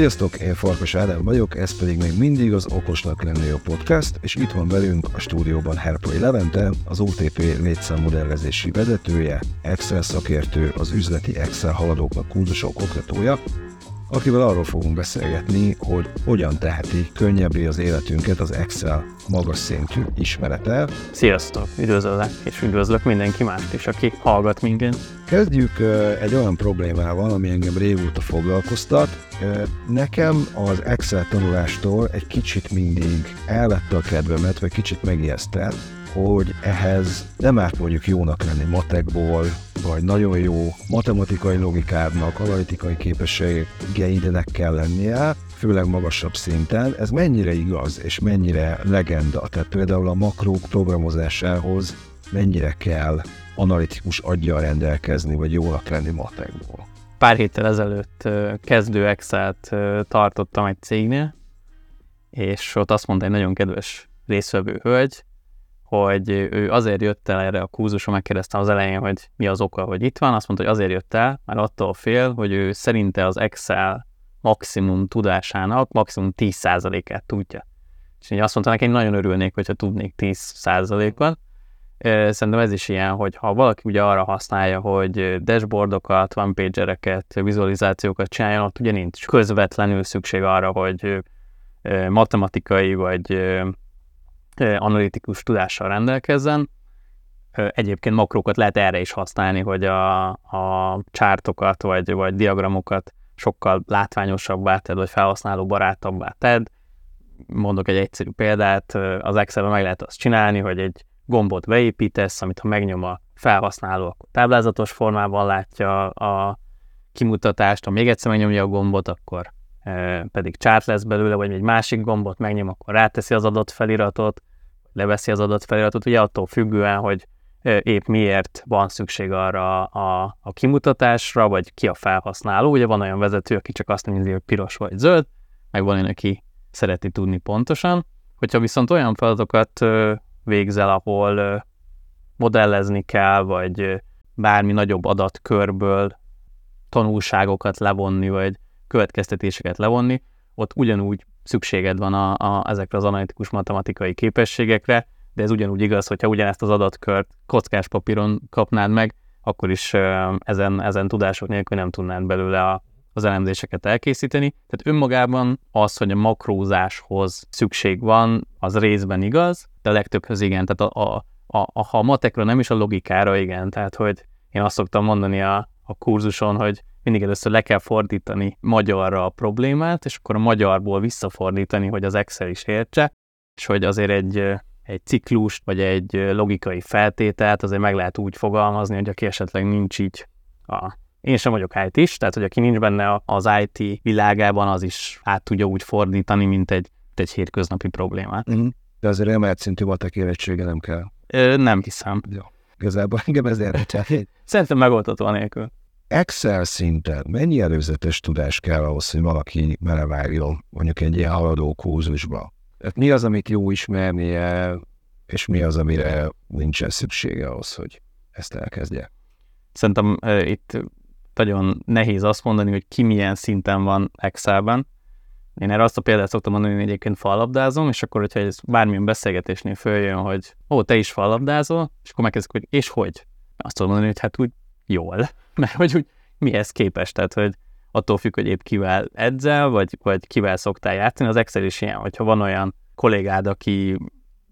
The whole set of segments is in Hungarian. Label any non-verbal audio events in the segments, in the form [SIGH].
Sziasztok, én Farkas Ádám vagyok, ez pedig még mindig az Okosnak lenni a podcast, és itt van velünk a stúdióban Herpai Levente, az OTP létszámmodellezési vezetője, Excel szakértő, az üzleti Excel haladóknak kurzusok oktatója, akivel arról fogunk beszélgetni, hogy hogyan teheti könnyebbé az életünket az Excel magas szintű ismerete. Sziasztok, üdvözöllek, és üdvözlök mindenki mást is, aki hallgat minket. Kezdjük egy olyan problémával, ami engem régóta foglalkoztat. Nekem az Excel tanulástól egy kicsit mindig elvette a kedvemet, vagy kicsit megijesztett, hogy ehhez nem árt mondjuk jónak lenni matekból, vagy nagyon jó matematikai logikádnak, analitikai képességeidnek kell lennie, főleg magasabb szinten. Ez mennyire igaz, és mennyire legenda? Tehát például a makrók programozásához mennyire kell analitikus aggyal rendelkezni, vagy jónak lenni matekból? Pár héttel ezelőtt kezdő Excel-t tartottam egy cégnél, és ott azt mondta egy nagyon kedves részvevő hölgy, hogy ő azért jött el erre a kurzuson, megkérdeztem az elején, hogy mi az oka, hogy itt van, azt mondta, hogy azért jött el, mert attól fél, hogy ő szerinte az Excel maximum tudásának maximum 10%-át tudja. És így azt mondta hogy nagyon örülnék, hogyha tudnék 10%-ot. Szerintem ez is ilyen, hogy ha valaki ugye arra használja, hogy dashboardokat, one pagereket, vizualizációkat csináljon, ott ugye nincs közvetlenül szükség arra, hogy matematikai vagy analitikus tudással rendelkezzen. Egyébként makrókat lehet erre is használni, hogy a, a csártokat vagy, vagy diagramokat sokkal látványosabbá tedd, vagy felhasználó barátabbá tedd. Mondok egy egyszerű példát, az Excelben meg lehet azt csinálni, hogy egy gombot beépítesz, amit ha megnyom a felhasználó, akkor táblázatos formában látja a kimutatást, ha még egyszer megnyomja a gombot, akkor pedig csárt lesz belőle, vagy egy másik gombot megnyom, akkor ráteszi az adott feliratot, leveszi az adott feliratot, ugye attól függően, hogy épp miért van szükség arra a, a kimutatásra, vagy ki a felhasználó. Ugye van olyan vezető, aki csak azt nézi, hogy piros vagy zöld, meg van olyan, aki szereti tudni pontosan. Hogyha viszont olyan feladatokat végzel, ahol modellezni kell, vagy bármi nagyobb adatkörből tanulságokat levonni, vagy következtetéseket levonni, ott ugyanúgy szükséged van a, a, ezekre az analitikus matematikai képességekre, de ez ugyanúgy igaz, hogyha ugyanezt az adatkört kockás papíron kapnád meg, akkor is ezen, ezen tudások nélkül nem tudnád belőle a, az elemzéseket elkészíteni. Tehát önmagában az, hogy a makrózáshoz szükség van, az részben igaz, de a legtöbbhöz igen. Tehát a, a, a, a, matekra nem is a logikára, igen. Tehát, hogy én azt szoktam mondani a, a kurzuson, hogy mindig először le kell fordítani magyarra a problémát, és akkor a magyarból visszafordítani, hogy az Excel is értse, és hogy azért egy, egy ciklust, vagy egy logikai feltételt azért meg lehet úgy fogalmazni, hogy aki esetleg nincs így a én sem vagyok IT is, tehát hogy aki nincs benne az IT világában, az is át tudja úgy fordítani, mint egy, egy hétköznapi problémát. Mm. De azért emelt szintű matek érettsége nem kell. Ö, nem hiszem. Jó. Igazából engem ez érdekel. [LAUGHS] Szerintem megoldható nélkül. Excel szinten mennyi előzetes tudás kell ahhoz, hogy valaki belevágjon mondjuk egy ilyen haladó kurzusba? Tehát mi az, amit jó ismernie, és mi az, amire nincsen szüksége ahhoz, hogy ezt elkezdje? Szerintem uh, itt nagyon nehéz azt mondani, hogy ki milyen szinten van Excelben. Én erre azt a példát szoktam mondani, hogy egyébként fallabdázom, és akkor, hogyha ez bármilyen beszélgetésnél följön, hogy ó, te is fallabdázol, és akkor megkezdik, hogy és hogy? Azt tudom mondani, hogy hát úgy jól, [LAUGHS] mert hogy úgy mihez képest, tehát hogy attól függ, hogy épp kivel edzel, vagy, vagy kivel szoktál játszani. Az Excel is ilyen, hogyha van olyan kollégád, aki,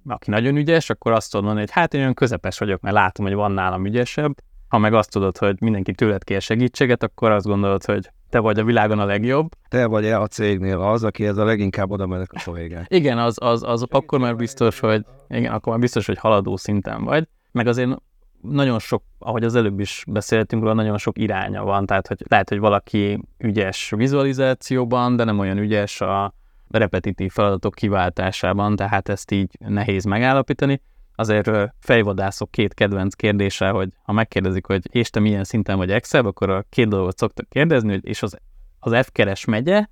aki nagyon ügyes, akkor azt tudod mondani, hogy hát én olyan közepes vagyok, mert látom, hogy van nálam ügyesebb. Ha meg azt tudod, hogy mindenki tőled kér segítséget, akkor azt gondolod, hogy te vagy a világon a legjobb. Te vagy a cégnél az, aki ez a leginkább oda mennek a kollégák. Igen, az, az, az akkor már biztos, hogy igen, akkor már biztos, hogy haladó szinten vagy. Meg azért nagyon sok, ahogy az előbb is beszéltünk róla, nagyon sok iránya van, tehát hogy lehet, hogy valaki ügyes vizualizációban, de nem olyan ügyes a repetitív feladatok kiváltásában, tehát ezt így nehéz megállapítani. Azért fejvadászok két kedvenc kérdése, hogy ha megkérdezik, hogy és te milyen szinten vagy Excel, akkor a két dolgot szoktak kérdezni, hogy és az, az F-keres megye,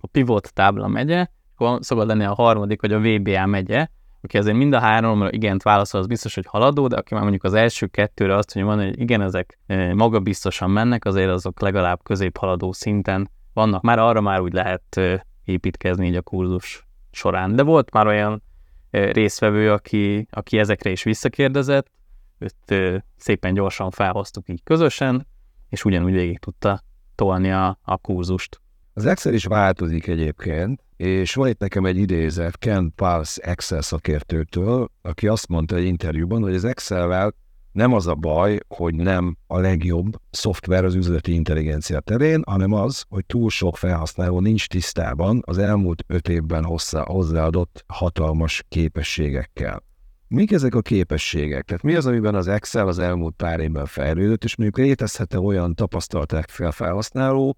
a pivot tábla megye, akkor szokott lenni a harmadik, hogy a VBA megye, aki azért mind a háromra igent válaszol, az biztos, hogy haladó, de aki már mondjuk az első kettőre azt mondja, hogy igen, ezek magabiztosan mennek, azért azok legalább középhaladó szinten vannak már, arra már úgy lehet építkezni így a kurzus során. De volt már olyan részvevő, aki, aki ezekre is visszakérdezett, őt szépen gyorsan felhoztuk így közösen, és ugyanúgy végig tudta tolni a, a kurzust. Az Excel is változik egyébként, és van itt nekem egy idézet Ken Pals Excel szakértőtől, aki azt mondta egy interjúban, hogy az Excel-vel nem az a baj, hogy nem a legjobb szoftver az üzleti intelligencia terén, hanem az, hogy túl sok felhasználó nincs tisztában az elmúlt öt évben hozzá, hozzáadott hatalmas képességekkel. Mik ezek a képességek? Tehát mi az, amiben az Excel az elmúlt pár évben fejlődött, és mondjuk létezhet-e olyan tapasztalták fel felhasználó,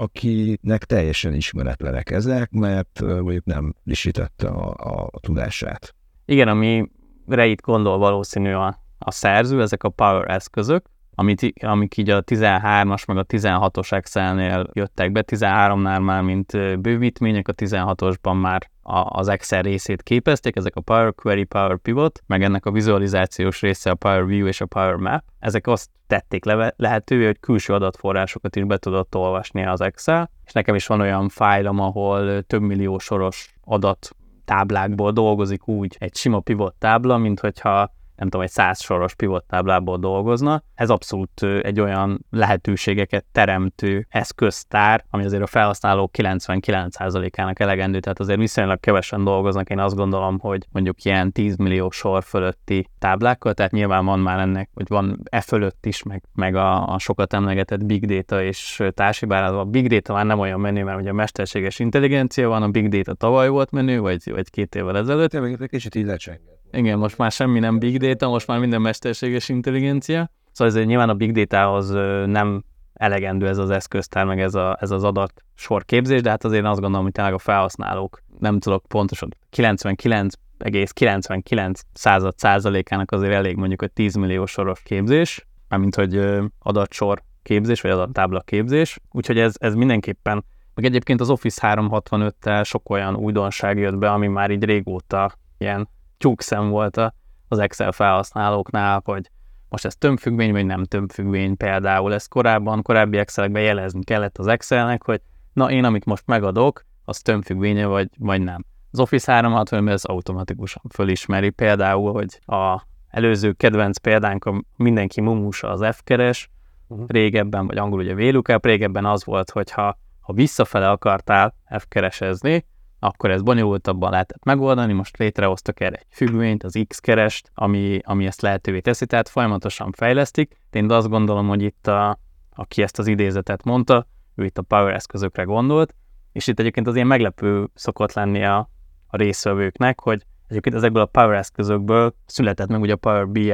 akinek teljesen ismeretlenek ezek, mert mondjuk nem lisítette a, a, tudását. Igen, amire itt gondol valószínű a, a szerző, ezek a power eszközök, amit, amik így a 13-as meg a 16-os Excel-nél jöttek be, 13-nál már mint bővítmények, a 16-osban már a, az Excel részét képezték, ezek a Power Query, Power Pivot, meg ennek a vizualizációs része a Power View és a Power Map. Ezek azt tették le- lehetővé, hogy külső adatforrásokat is be tudott olvasni az Excel, és nekem is van olyan fájlom, ahol több millió soros adat táblákból dolgozik úgy egy sima pivot tábla, mint hogyha nem tudom, egy száz soros pivot táblából dolgozna. Ez abszolút egy olyan lehetőségeket teremtő eszköztár, ami azért a felhasználók 99%-ának elegendő, tehát azért viszonylag kevesen dolgoznak. Én azt gondolom, hogy mondjuk ilyen 10 millió sor fölötti táblákkal, tehát nyilván van már ennek, hogy van e fölött is, meg, meg a, a sokat emlegetett big data és társi, bár a big data már nem olyan menő, mert ugye a mesterséges intelligencia van, a big data tavaly volt menő, vagy, vagy két évvel ezelőtt. Ja, egy kicsit így lecsengett. Igen, most már semmi nem big data, most már minden mesterséges intelligencia. Szóval ezért nyilván a big datahoz nem elegendő ez az eszköztár, meg ez, a, ez az adat sorképzés, de hát azért azt gondolom, hogy tényleg a felhasználók, nem tudok pontosan, 99,99 század százalékának azért elég mondjuk egy 10 millió soros képzés, mármint hogy adatsor képzés, vagy adattábla képzés, úgyhogy ez, ez mindenképpen, meg egyébként az Office 365-tel sok olyan újdonság jött be, ami már így régóta ilyen tyúkszem volt a, az Excel felhasználóknál, hogy most ez tömbfüggvény, vagy nem tömbfüggvény például. Ezt korábban, korábbi Excelekben jelezni kellett az Excelnek, hogy na én, amit most megadok, az tömbfüggvénye, vagy, vagy nem. Az Office 365 ez automatikusan fölismeri például, hogy a előző kedvenc példánk, a mindenki mumusa az F-keres, uh-huh. régebben, vagy angol ugye VLOOKUP, régebben az volt, hogy ha, ha visszafele akartál F-keresezni, akkor ez bonyolultabban lehetett megoldani, most létrehoztak erre egy függvényt, az X-kerest, ami, ami ezt lehetővé teszi, tehát folyamatosan fejlesztik. Én azt gondolom, hogy itt, a, aki ezt az idézetet mondta, ő itt a Power eszközökre gondolt, és itt egyébként az ilyen meglepő szokott lenni a, a részvevőknek, hogy egyébként ezekből a Power eszközökből született meg ugye a Power BI,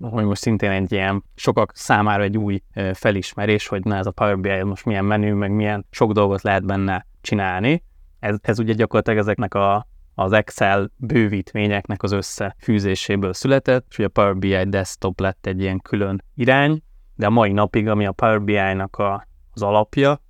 ami most szintén egy ilyen sokak számára egy új felismerés, hogy na ez a Power BI most milyen menü, meg milyen sok dolgot lehet benne csinálni, ez, ez ugye gyakorlatilag ezeknek a, az Excel bővítményeknek az összefűzéséből született, és ugye a Power BI desktop lett egy ilyen külön irány, de a mai napig, ami a Power BI-nak a, az alapja,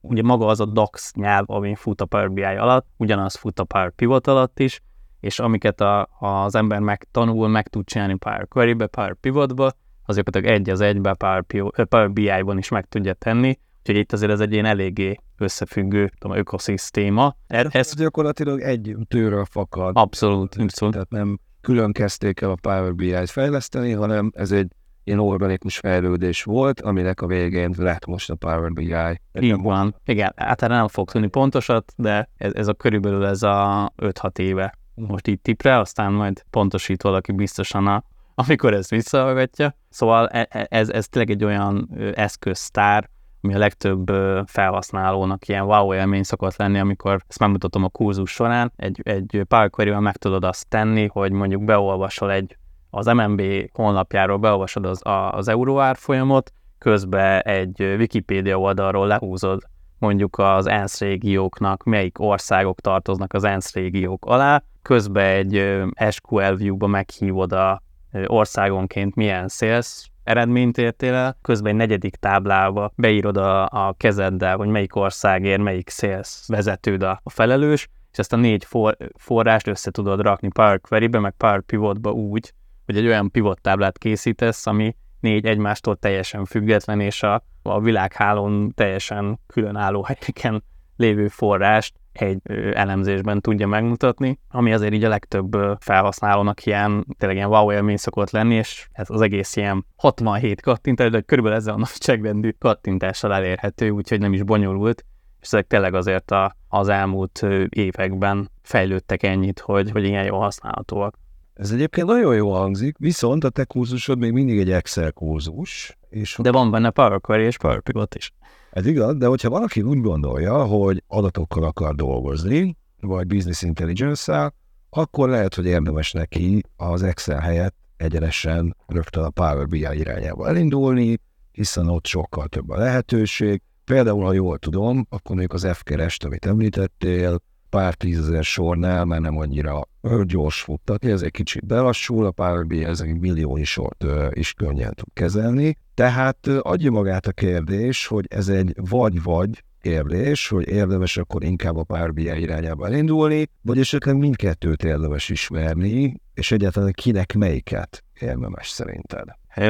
ugye maga az a DAX nyelv, ami fut a Power BI alatt, ugyanaz fut a Power Pivot alatt is, és amiket a, az ember megtanul, meg tud csinálni Power Query-be, Power Pivotba, azokat egy az egybe Power, Power BI-ban is meg tudja tenni, Úgyhogy itt azért ez egy ilyen eléggé összefüggő tudom, ökoszisztéma. Ez, ez gyakorlatilag egy tőről fakad. Abszolút, abszolút. Tehát nem külön kezdték el a Power BI-t fejleszteni, hanem ez egy ilyen organikus fejlődés volt, aminek a végén lett most a Power BI. Így van. Igen, hát erre nem fog tudni pontosat, de ez, ez a körülbelül ez a 5-6 éve most itt tipre, aztán majd pontosít valaki biztosan a, amikor ezt visszahallgatja. Szóval e, e, ez, ez tényleg egy olyan eszköztár, ami a legtöbb felhasználónak ilyen wow élmény szokott lenni, amikor ezt megmutatom a kurzus során, egy, egy Power query meg tudod azt tenni, hogy mondjuk beolvasol egy az MNB honlapjáról beolvasod az, az euróárfolyamot, közben egy Wikipédia oldalról lehúzod mondjuk az ENSZ régióknak, melyik országok tartoznak az ENSZ régiók alá, közben egy SQL view-ba meghívod a országonként milyen sales eredményt értél el, közben egy negyedik táblába beírod a, a kezeddel, hogy melyik országért, melyik sales vezetőd a, a felelős, és ezt a négy for, forrást össze tudod rakni Power Query-be, meg Power Pivot-ba úgy, hogy egy olyan pivot táblát készítesz, ami négy egymástól teljesen független, és a, a világhálón teljesen különálló helyeken lévő forrást egy elemzésben tudja megmutatni, ami azért így a legtöbb felhasználónak ilyen, tényleg ilyen wow élmény szokott lenni, és ez az egész ilyen 67 kattintás, de körülbelül ezzel a nagyságrendű kattintással elérhető, úgyhogy nem is bonyolult, és ezek tényleg azért a, az elmúlt években fejlődtek ennyit, hogy, hogy ilyen jól használhatóak. Ez egyébként nagyon jól hangzik, viszont a te kurzusod még mindig egy Excel kurzus. És de van benne Power Query és Power Pivot is. Ez igaz, de hogyha valaki úgy gondolja, hogy adatokkal akar dolgozni, vagy business intelligence akkor lehet, hogy érdemes neki az Excel helyett egyenesen rögtön a Power BI irányába elindulni, hiszen ott sokkal több a lehetőség. Például, ha jól tudom, akkor mondjuk az F-kerest, amit említettél, pár tízezer sornál már nem annyira gyors futtatni, ez egy kicsit belassul, a Power BI ez egy milliói sort is könnyen tud kezelni. Tehát adja magát a kérdés, hogy ez egy vagy-vagy kérdés, hogy érdemes akkor inkább a Power BI irányába elindulni, vagy esetleg mindkettőt érdemes ismerni, és egyáltalán kinek melyiket érdemes szerinted?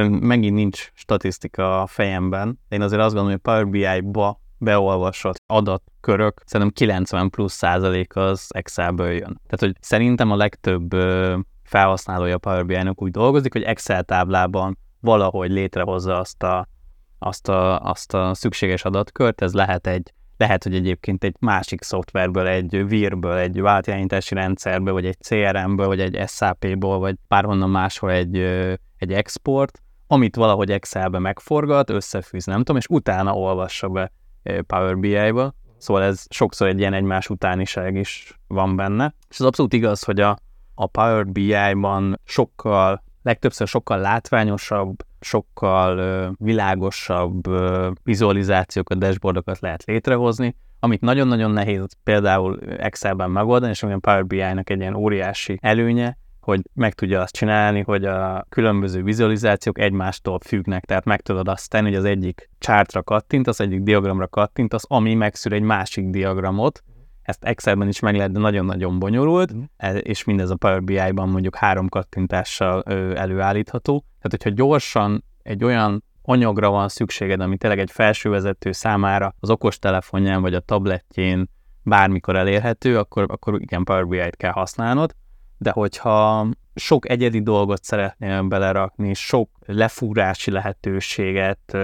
Megint nincs statisztika a fejemben. Én azért azt gondolom, hogy Power BI-ba beolvasott adatkörök, szerintem 90 plusz százalék az Excelből jön. Tehát, hogy szerintem a legtöbb felhasználója Power BI-nak úgy dolgozik, hogy Excel táblában valahogy létrehozza azt a, azt a, azt a szükséges adatkört, ez lehet egy lehet, hogy egyébként egy másik szoftverből, egy VIR-ből, egy váltjányítási rendszerből, vagy egy CRM-ből, vagy egy SAP-ból, vagy bárhonnan máshol egy, egy export, amit valahogy Excelbe megforgat, összefűz, nem tudom, és utána olvassa be Power BI-ba, szóval ez sokszor egy ilyen egymás utániság is van benne. És az abszolút igaz, hogy a, a Power BI-ban sokkal, legtöbbször sokkal látványosabb, sokkal ö, világosabb ö, vizualizációkat, dashboardokat lehet létrehozni, amit nagyon-nagyon nehéz például Excelben megoldani, és ami a Power BI-nak egy ilyen óriási előnye, hogy meg tudja azt csinálni, hogy a különböző vizualizációk egymástól függnek, tehát meg tudod azt tenni, hogy az egyik chartra kattint, az egyik diagramra kattint, az ami megszűr egy másik diagramot, ezt Excelben is meg lehet, de nagyon-nagyon bonyolult, mm. és mindez a Power BI-ban mondjuk három kattintással előállítható. Tehát, hogyha gyorsan egy olyan anyagra van szükséged, ami tényleg egy felsővezető számára az okostelefonján vagy a tabletjén bármikor elérhető, akkor, akkor igen, Power BI-t kell használnod de hogyha sok egyedi dolgot szeretnél belerakni, sok lefúrási lehetőséget,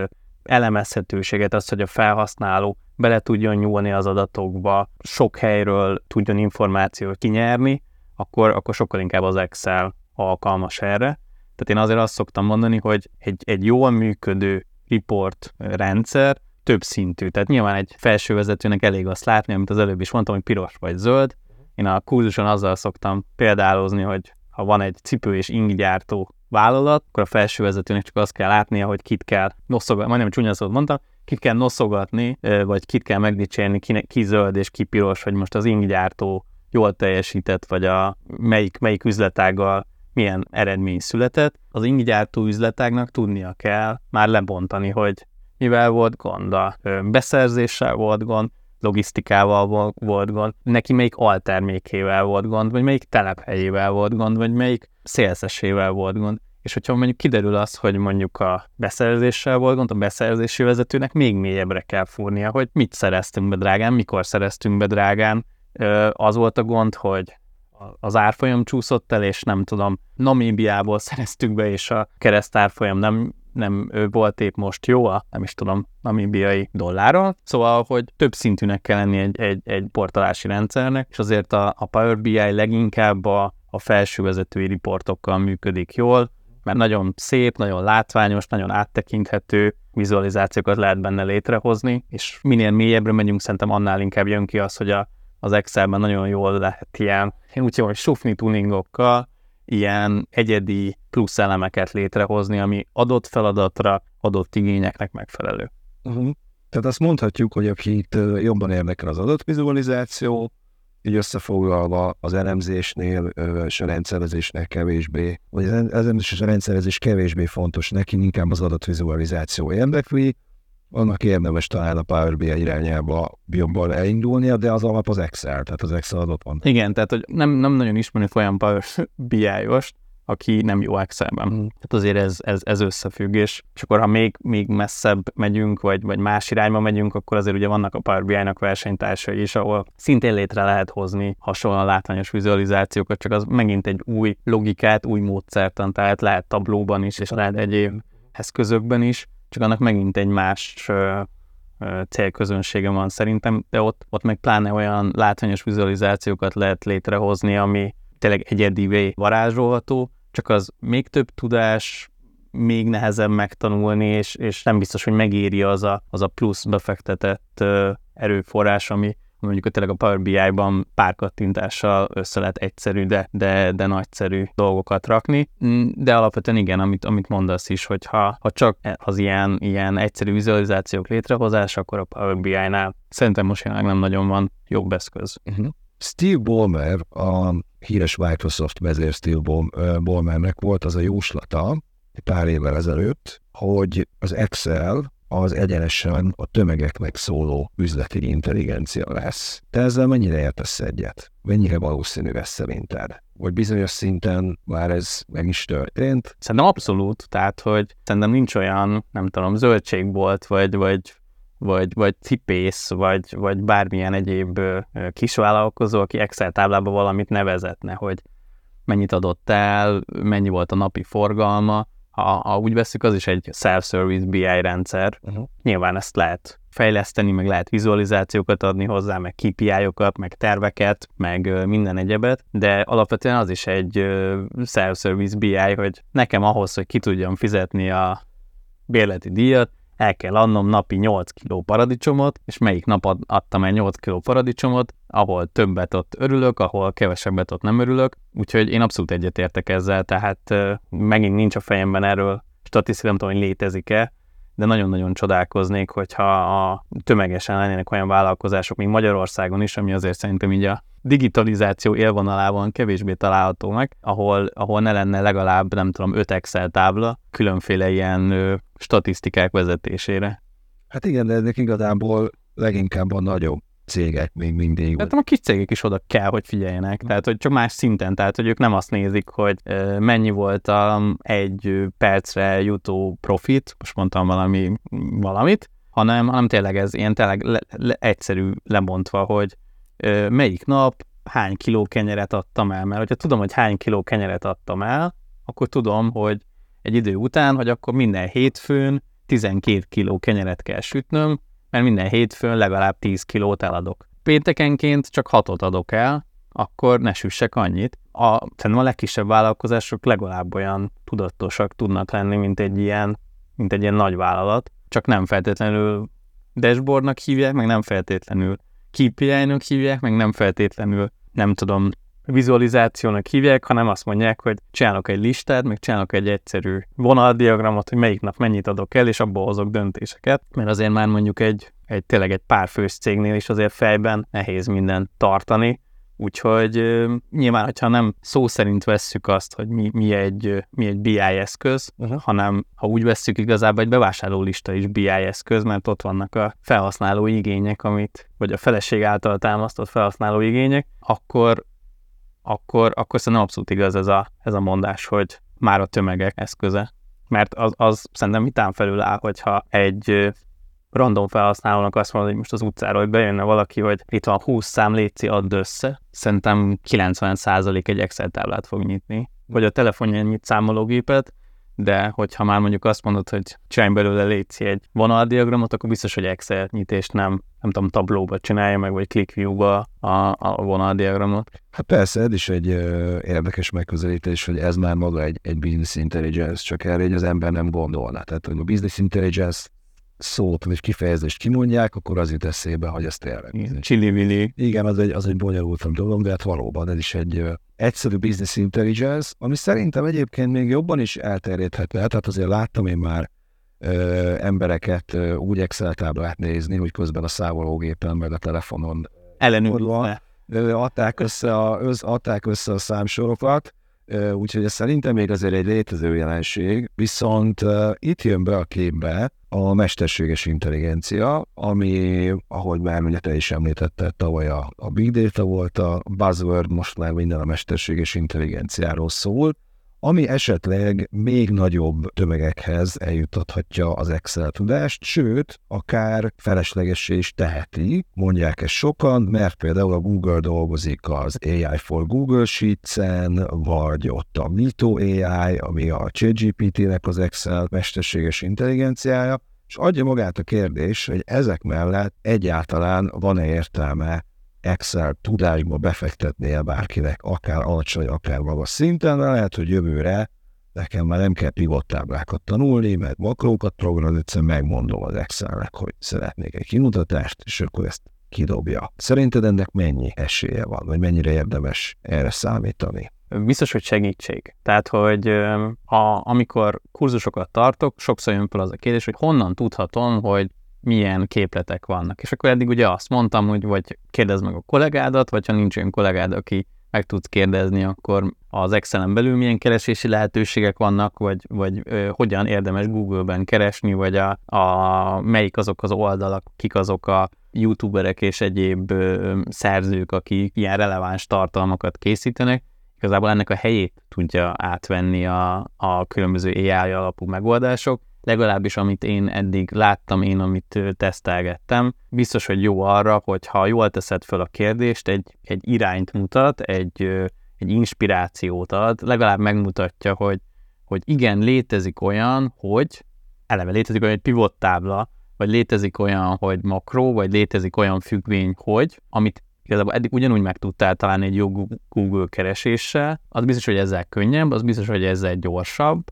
elemezhetőséget, azt, hogy a felhasználó bele tudjon nyúlni az adatokba, sok helyről tudjon információt kinyerni, akkor, akkor sokkal inkább az Excel alkalmas erre. Tehát én azért azt szoktam mondani, hogy egy, egy jól működő report rendszer több szintű. Tehát nyilván egy felsővezetőnek elég azt látni, amit az előbb is mondtam, hogy piros vagy zöld, én a kurzuson azzal szoktam példálozni, hogy ha van egy cipő és inggyártó vállalat, akkor a felsővezetőnek csak azt kell látnia, hogy kit kell noszogatni, majdnem csúnya szót mondtam, kit kell noszogatni, vagy kit kell megdicsérni, ki, ki zöld és ki piros, hogy most az inggyártó jól teljesített, vagy a melyik, melyik üzletággal milyen eredmény született. Az inggyártó üzletágnak tudnia kell már lebontani, hogy mivel volt gond, a beszerzéssel volt gond, logisztikával volt gond, neki melyik altermékével volt gond, vagy melyik telephelyével volt gond, vagy melyik szélszesével volt gond. És hogyha mondjuk kiderül az, hogy mondjuk a beszerzéssel volt gond, a beszerzési vezetőnek még mélyebbre kell fúrnia, hogy mit szereztünk be drágán, mikor szereztünk be drágán. Az volt a gond, hogy az árfolyam csúszott el, és nem tudom, Namíbiából [LAUGHS] szereztük be, és a keresztárfolyam nem nem volt épp most jó a, nem is tudom, namibiai dollárral. Szóval, hogy több szintűnek kell lenni egy, egy, egy portalási rendszernek, és azért a, a Power BI leginkább a, a felső vezetői riportokkal működik jól, mert nagyon szép, nagyon látványos, nagyon áttekinthető vizualizációkat lehet benne létrehozni, és minél mélyebbre megyünk, szerintem annál inkább jön ki az, hogy a, az Excelben nagyon jól lehet ilyen, én úgy hogy sufni tuningokkal, ilyen egyedi plusz elemeket létrehozni, ami adott feladatra, adott igényeknek megfelelő. Uh-huh. Tehát azt mondhatjuk, hogy akit jobban érdekel az adatvizualizáció, így összefoglalva az elemzésnél és a rendszerezésnél kevésbé, vagy az elemzés és a rendszerezés kevésbé fontos neki, inkább az adatvizualizáció érdekli, annak érdemes talán a Power BI irányába jobban elindulnia, de az alap az Excel, tehát az Excel adott van. Igen, tehát hogy nem, nem nagyon ismerni folyam Power [LAUGHS] BI-ost, aki nem jó Excelben. Mm. Tehát azért ez, ez, ez összefügg, és, és akkor ha még, még messzebb megyünk, vagy, vagy más irányba megyünk, akkor azért ugye vannak a Power BI-nak versenytársai is, ahol szintén létre lehet hozni hasonlóan látványos vizualizációkat, csak az megint egy új logikát, új módszertan, tehát lehet tablóban is, és lehet egyéb eszközökben is, csak annak megint egy más célközönsége van szerintem, de ott, ott meg pláne olyan látványos vizualizációkat lehet létrehozni, ami tényleg egyedivé varázsolható, csak az még több tudás, még nehezebb megtanulni, és, és nem biztos, hogy megéri az a, az a plusz befektetett erőforrás, ami mondjuk tényleg a Power BI-ban pár kattintással össze lehet egyszerű, de, de, de nagyszerű dolgokat rakni. Mm, de alapvetően igen, amit, amit mondasz is, hogy ha, ha csak az ilyen, ilyen egyszerű vizualizációk létrehozása, akkor a Power BI-nál szerintem most jelenleg nem nagyon van jobb eszköz. Uh-huh. Steve Ballmer, a híres Microsoft vezér Steve Ballmernek volt az a jóslata pár évvel ezelőtt, hogy az Excel az egyenesen a tömegeknek szóló üzleti intelligencia lesz. Te ezzel mennyire értesz egyet? Mennyire valószínű ez szerinted? Vagy bizonyos szinten már ez meg is történt? Szerintem abszolút, tehát hogy szerintem nincs olyan, nem tudom, zöldségbolt, vagy, vagy vagy, vagy cipész, vagy, vagy bármilyen egyéb kisvállalkozó, aki Excel táblába valamit nevezetne, hogy mennyit adott el, mennyi volt a napi forgalma, ha, ha úgy veszük, az is egy self-service BI rendszer. Uh-huh. Nyilván ezt lehet fejleszteni, meg lehet vizualizációkat adni hozzá, meg KPI-okat, meg terveket, meg minden egyebet, de alapvetően az is egy self-service BI, hogy nekem ahhoz, hogy ki tudjam fizetni a bérleti díjat, el kell adnom napi 8 kg paradicsomot, és melyik nap ad, adtam el 8 kg paradicsomot, ahol többet ott örülök, ahol kevesebbet ott nem örülök, úgyhogy én abszolút egyetértek ezzel, tehát megint nincs a fejemben erről statisztika, nem tudom, hogy létezik-e, de nagyon-nagyon csodálkoznék, hogyha a tömegesen lennének olyan vállalkozások, mint Magyarországon is, ami azért szerintem így a digitalizáció élvonalában kevésbé található meg, ahol, ahol ne lenne legalább, nem tudom, 5 Excel tábla különféle ilyen ö, statisztikák vezetésére. Hát igen, de ezek igazából leginkább a nagyobb cégek még mindig. Tehát a kis cégek is oda kell, hogy figyeljenek, mm. tehát hogy csak más szinten, tehát hogy ők nem azt nézik, hogy mennyi volt a egy percre jutó profit, most mondtam valami, valamit, hanem, hanem tényleg ez ilyen tényleg le, le, egyszerű lemondva, hogy melyik nap hány kiló kenyeret adtam el, mert hogyha tudom, hogy hány kiló kenyeret adtam el, akkor tudom, hogy egy idő után, hogy akkor minden hétfőn 12 kiló kenyeret kell sütnöm, mert minden hétfőn legalább 10 kilót eladok. Péntekenként csak 6-ot adok el, akkor ne süssek annyit. A, szerintem a legkisebb vállalkozások legalább olyan tudatosak tudnak lenni, mint egy ilyen, mint egy ilyen nagy vállalat, csak nem feltétlenül dashboardnak hívják, meg nem feltétlenül KPI-nak hívják, meg nem feltétlenül, nem tudom, vizualizációnak hívják, hanem azt mondják, hogy csinálok egy listát, meg csinálok egy egyszerű vonaldiagramot, hogy melyik nap mennyit adok el, és abból hozok döntéseket, mert azért már mondjuk egy, egy tényleg egy pár fős cégnél is azért fejben nehéz mindent tartani, Úgyhogy nyilván, hogyha nem szó szerint vesszük azt, hogy mi, mi, egy, mi egy BI eszköz, uh-huh. hanem ha úgy vesszük igazából egy bevásárlólista is BI eszköz, mert ott vannak a felhasználó igények, amit, vagy a feleség által támasztott felhasználó igények, akkor, akkor, akkor szerintem abszolút igaz ez a, ez a mondás, hogy már a tömegek eszköze. Mert az, az szerintem vitán felül áll, hogyha egy random felhasználónak azt mondod, hogy most az utcáról hogy bejönne valaki, hogy itt van 20 szám léci, add össze, szerintem 90% egy Excel táblát fog nyitni. Vagy a telefonján nyit számológépet, de hogyha már mondjuk azt mondod, hogy csinálj belőle léci egy vonaldiagramot, akkor biztos, hogy Excel nyitést nem, nem tudom, tablóba csinálja meg, vagy ClickView-ba a, a vonaldiagramot. Hát persze, ez is egy ö, érdekes megközelítés, hogy ez már maga egy, egy business intelligence, csak erre egy az ember nem gondolna. Tehát, hogy a business intelligence szót vagy kifejezést kimondják, akkor az jut eszébe, hogy ez tényleg. Csili-vili. Igen, az egy, az egy bonyolultabb dolog, de hát valóban ez is egy egyszerű business intelligence, ami szerintem egyébként még jobban is elterjedhetne. Tehát azért láttam én már ö, embereket ö, úgy Excel táblát nézni, hogy közben a számológépen meg a telefonon ellenőrizve adták össze a, adták össze a számsorokat, úgyhogy ez szerintem még azért egy létező jelenség, viszont itt jön be a képbe a mesterséges intelligencia, ami, ahogy már ugye te is említetted, tavaly a, a Big Data volt a buzzword, most már minden a mesterséges intelligenciáról szól, ami esetleg még nagyobb tömegekhez eljutathatja az Excel tudást, sőt, akár feleslegessé is teheti, mondják ezt sokan, mert például a Google dolgozik az AI for Google Sheets-en, vagy ott a Mito AI, ami a ChatGPT-nek az Excel mesterséges intelligenciája, és adja magát a kérdés, hogy ezek mellett egyáltalán van-e értelme Excel tudásba befektetnie bárkinek, akár alacsony, akár magas szinten, de lehet, hogy jövőre nekem már nem kell pivot táblákat tanulni, mert makrókat programozni, egyszerűen megmondom az Excelnek, hogy szeretnék egy kimutatást, és akkor ezt kidobja. Szerinted ennek mennyi esélye van, vagy mennyire érdemes erre számítani? Biztos, hogy segítség. Tehát, hogy a, amikor kurzusokat tartok, sokszor jön fel az a kérdés, hogy honnan tudhatom, hogy milyen képletek vannak. És akkor eddig ugye azt mondtam, hogy vagy kérdezd meg a kollégádat, vagy ha nincs olyan kollégád, aki meg tudsz kérdezni, akkor az Excel-en belül milyen keresési lehetőségek vannak, vagy, vagy ö, hogyan érdemes Google-ben keresni, vagy a, a, melyik azok az oldalak, kik azok a youtuberek és egyéb ö, szerzők, akik ilyen releváns tartalmakat készítenek. Igazából ennek a helyét tudja átvenni a, a különböző AI alapú megoldások, legalábbis amit én eddig láttam, én amit tesztelgettem, biztos, hogy jó arra, hogy ha jól teszed föl a kérdést, egy, egy irányt mutat, egy, egy inspirációt ad, legalább megmutatja, hogy, hogy igen, létezik olyan, hogy eleve létezik olyan, hogy pivot tábla, vagy létezik olyan, hogy makró, vagy létezik olyan függvény, hogy, amit igazából eddig ugyanúgy meg tudtál találni egy jó Google kereséssel, az biztos, hogy ezzel könnyebb, az biztos, hogy ezzel gyorsabb,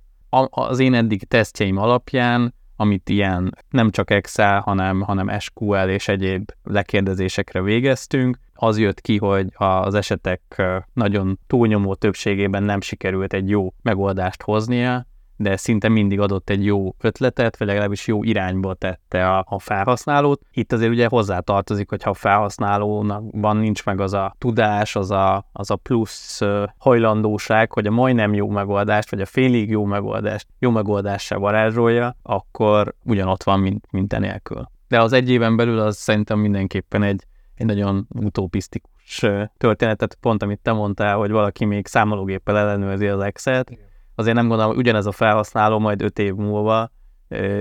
az én eddig tesztjeim alapján, amit ilyen nem csak Excel, hanem, hanem SQL és egyéb lekérdezésekre végeztünk, az jött ki, hogy az esetek nagyon túlnyomó többségében nem sikerült egy jó megoldást hoznia, de szinte mindig adott egy jó ötletet, vagy legalábbis jó irányba tette a, a felhasználót. Itt azért ugye hozzá tartozik, hogyha a felhasználónak nincs meg az a tudás, az a, az a plusz hajlandóság, hogy a majdnem jó megoldást, vagy a félig jó megoldást jó megoldással varázsolja, akkor ugyanott van, mint, mint enélkül. De az egy éven belül az szerintem mindenképpen egy, egy nagyon utopisztikus történetet, pont amit te mondtál, hogy valaki még számológéppel ellenőrzi az Excel-t, azért nem gondolom, hogy ugyanez a felhasználó majd öt év múlva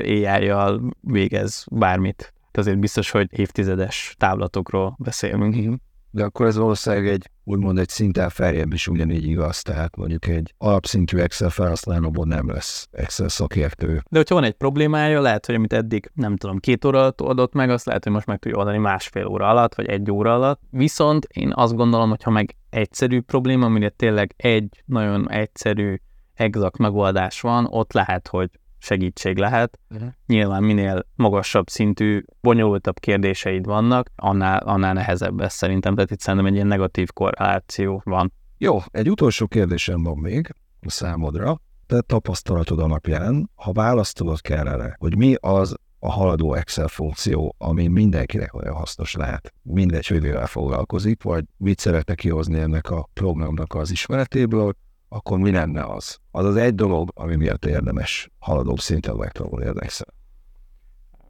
AI-jal végez bármit. Azért biztos, hogy évtizedes táblatokról beszélünk. De akkor ez valószínűleg egy, úgymond egy szinten feljebb is ugyanígy igaz, tehát mondjuk egy alapszintű Excel felhasználóból nem lesz Excel szakértő. De hogyha van egy problémája, lehet, hogy amit eddig, nem tudom, két óra alatt oldott meg, azt lehet, hogy most meg tudja oldani másfél óra alatt, vagy egy óra alatt. Viszont én azt gondolom, hogy ha meg egyszerű probléma, amire tényleg egy nagyon egyszerű exakt megoldás van, ott lehet, hogy segítség lehet. Uh-huh. Nyilván minél magasabb szintű, bonyolultabb kérdéseid vannak, annál, annál nehezebb ez szerintem. Tehát itt szerintem egy ilyen negatív korreláció van. Jó, egy utolsó kérdésem van még a számodra. Te tapasztalatod alapján, ha választolod kellene, hogy mi az a haladó Excel funkció, ami mindenkinek olyan hasznos lehet. Mindegy, hogy mivel foglalkozik, vagy mit szeretne kihozni ennek a programnak az ismeretéből, akkor mi lenne az? Az az egy dolog, ami miatt érdemes haladóbb szinten megtanulni Excel.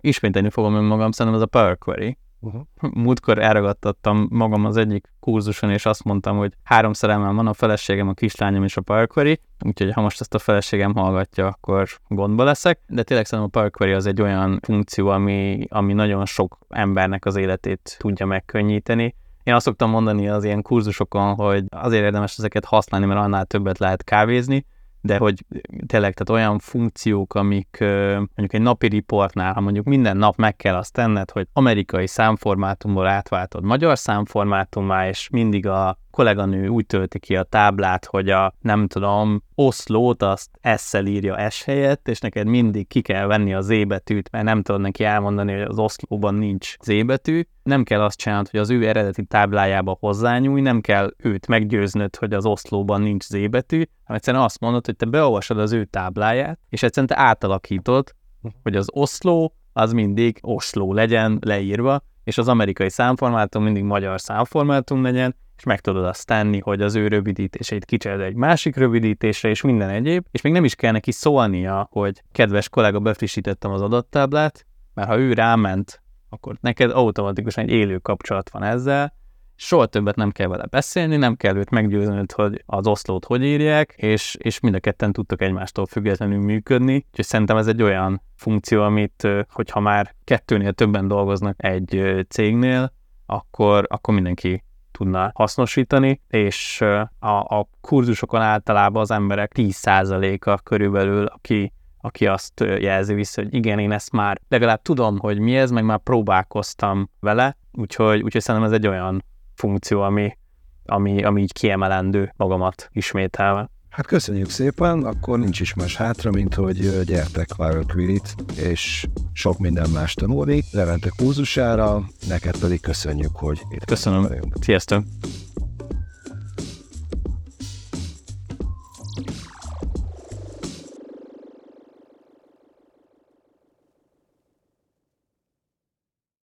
Ismételni fogom önmagam, szerintem ez a Power Query. Uh-huh. [LAUGHS] Múltkor elragadtattam magam az egyik kurzuson, és azt mondtam, hogy három szerelmem van, a feleségem, a kislányom és a Power Query, úgyhogy ha most ezt a feleségem hallgatja, akkor gondba leszek. De tényleg szerintem a Power Query az egy olyan funkció, ami, ami nagyon sok embernek az életét tudja megkönnyíteni, én azt szoktam mondani az ilyen kurzusokon, hogy azért érdemes ezeket használni, mert annál többet lehet kávézni, de hogy tényleg tehát olyan funkciók, amik mondjuk egy napi riportnál, ha mondjuk minden nap meg kell azt tenned, hogy amerikai számformátumból átváltod magyar számformátumá, és mindig a kolléganő úgy tölti ki a táblát, hogy a, nem tudom, oszlót azt S-szel írja S helyett, és neked mindig ki kell venni a Z betűt, mert nem tudod neki elmondani, hogy az oszlóban nincs Z betű. Nem kell azt csinálnod, hogy az ő eredeti táblájába hozzányúj, nem kell őt meggyőznöd, hogy az oszlóban nincs Z betű, hanem egyszerűen azt mondod, hogy te beolvasod az ő tábláját, és egyszerűen te átalakítod, hogy az oszló az mindig oszló legyen leírva, és az amerikai számformátum mindig magyar számformátum legyen, és meg tudod azt tenni, hogy az ő rövidítéseit kicsered egy másik rövidítésre, és minden egyéb, és még nem is kell neki szólnia, hogy kedves kollega, befrissítettem az adattáblát, mert ha ő ráment, akkor neked automatikusan egy élő kapcsolat van ezzel, soha többet nem kell vele beszélni, nem kell őt meggyőznöd, hogy az oszlót hogy írják, és, és mind a ketten tudtok egymástól függetlenül működni. Úgyhogy szerintem ez egy olyan funkció, amit, hogyha már kettőnél többen dolgoznak egy cégnél, akkor, akkor mindenki tudna hasznosítani, és a, a kurzusokon általában az emberek 10%-a körülbelül, aki aki azt jelzi vissza, hogy igen, én ezt már legalább tudom, hogy mi ez, meg már próbálkoztam vele, úgyhogy, úgyhogy szerintem ez egy olyan funkció, ami, ami, ami így kiemelendő magamat ismételve. Hát köszönjük szépen, akkor nincs is más hátra, mint hogy gyertek Viral Quirit, és sok minden más tanulni. Levente kurzusára, neked pedig köszönjük, hogy itt Köszönöm. Sziasztok!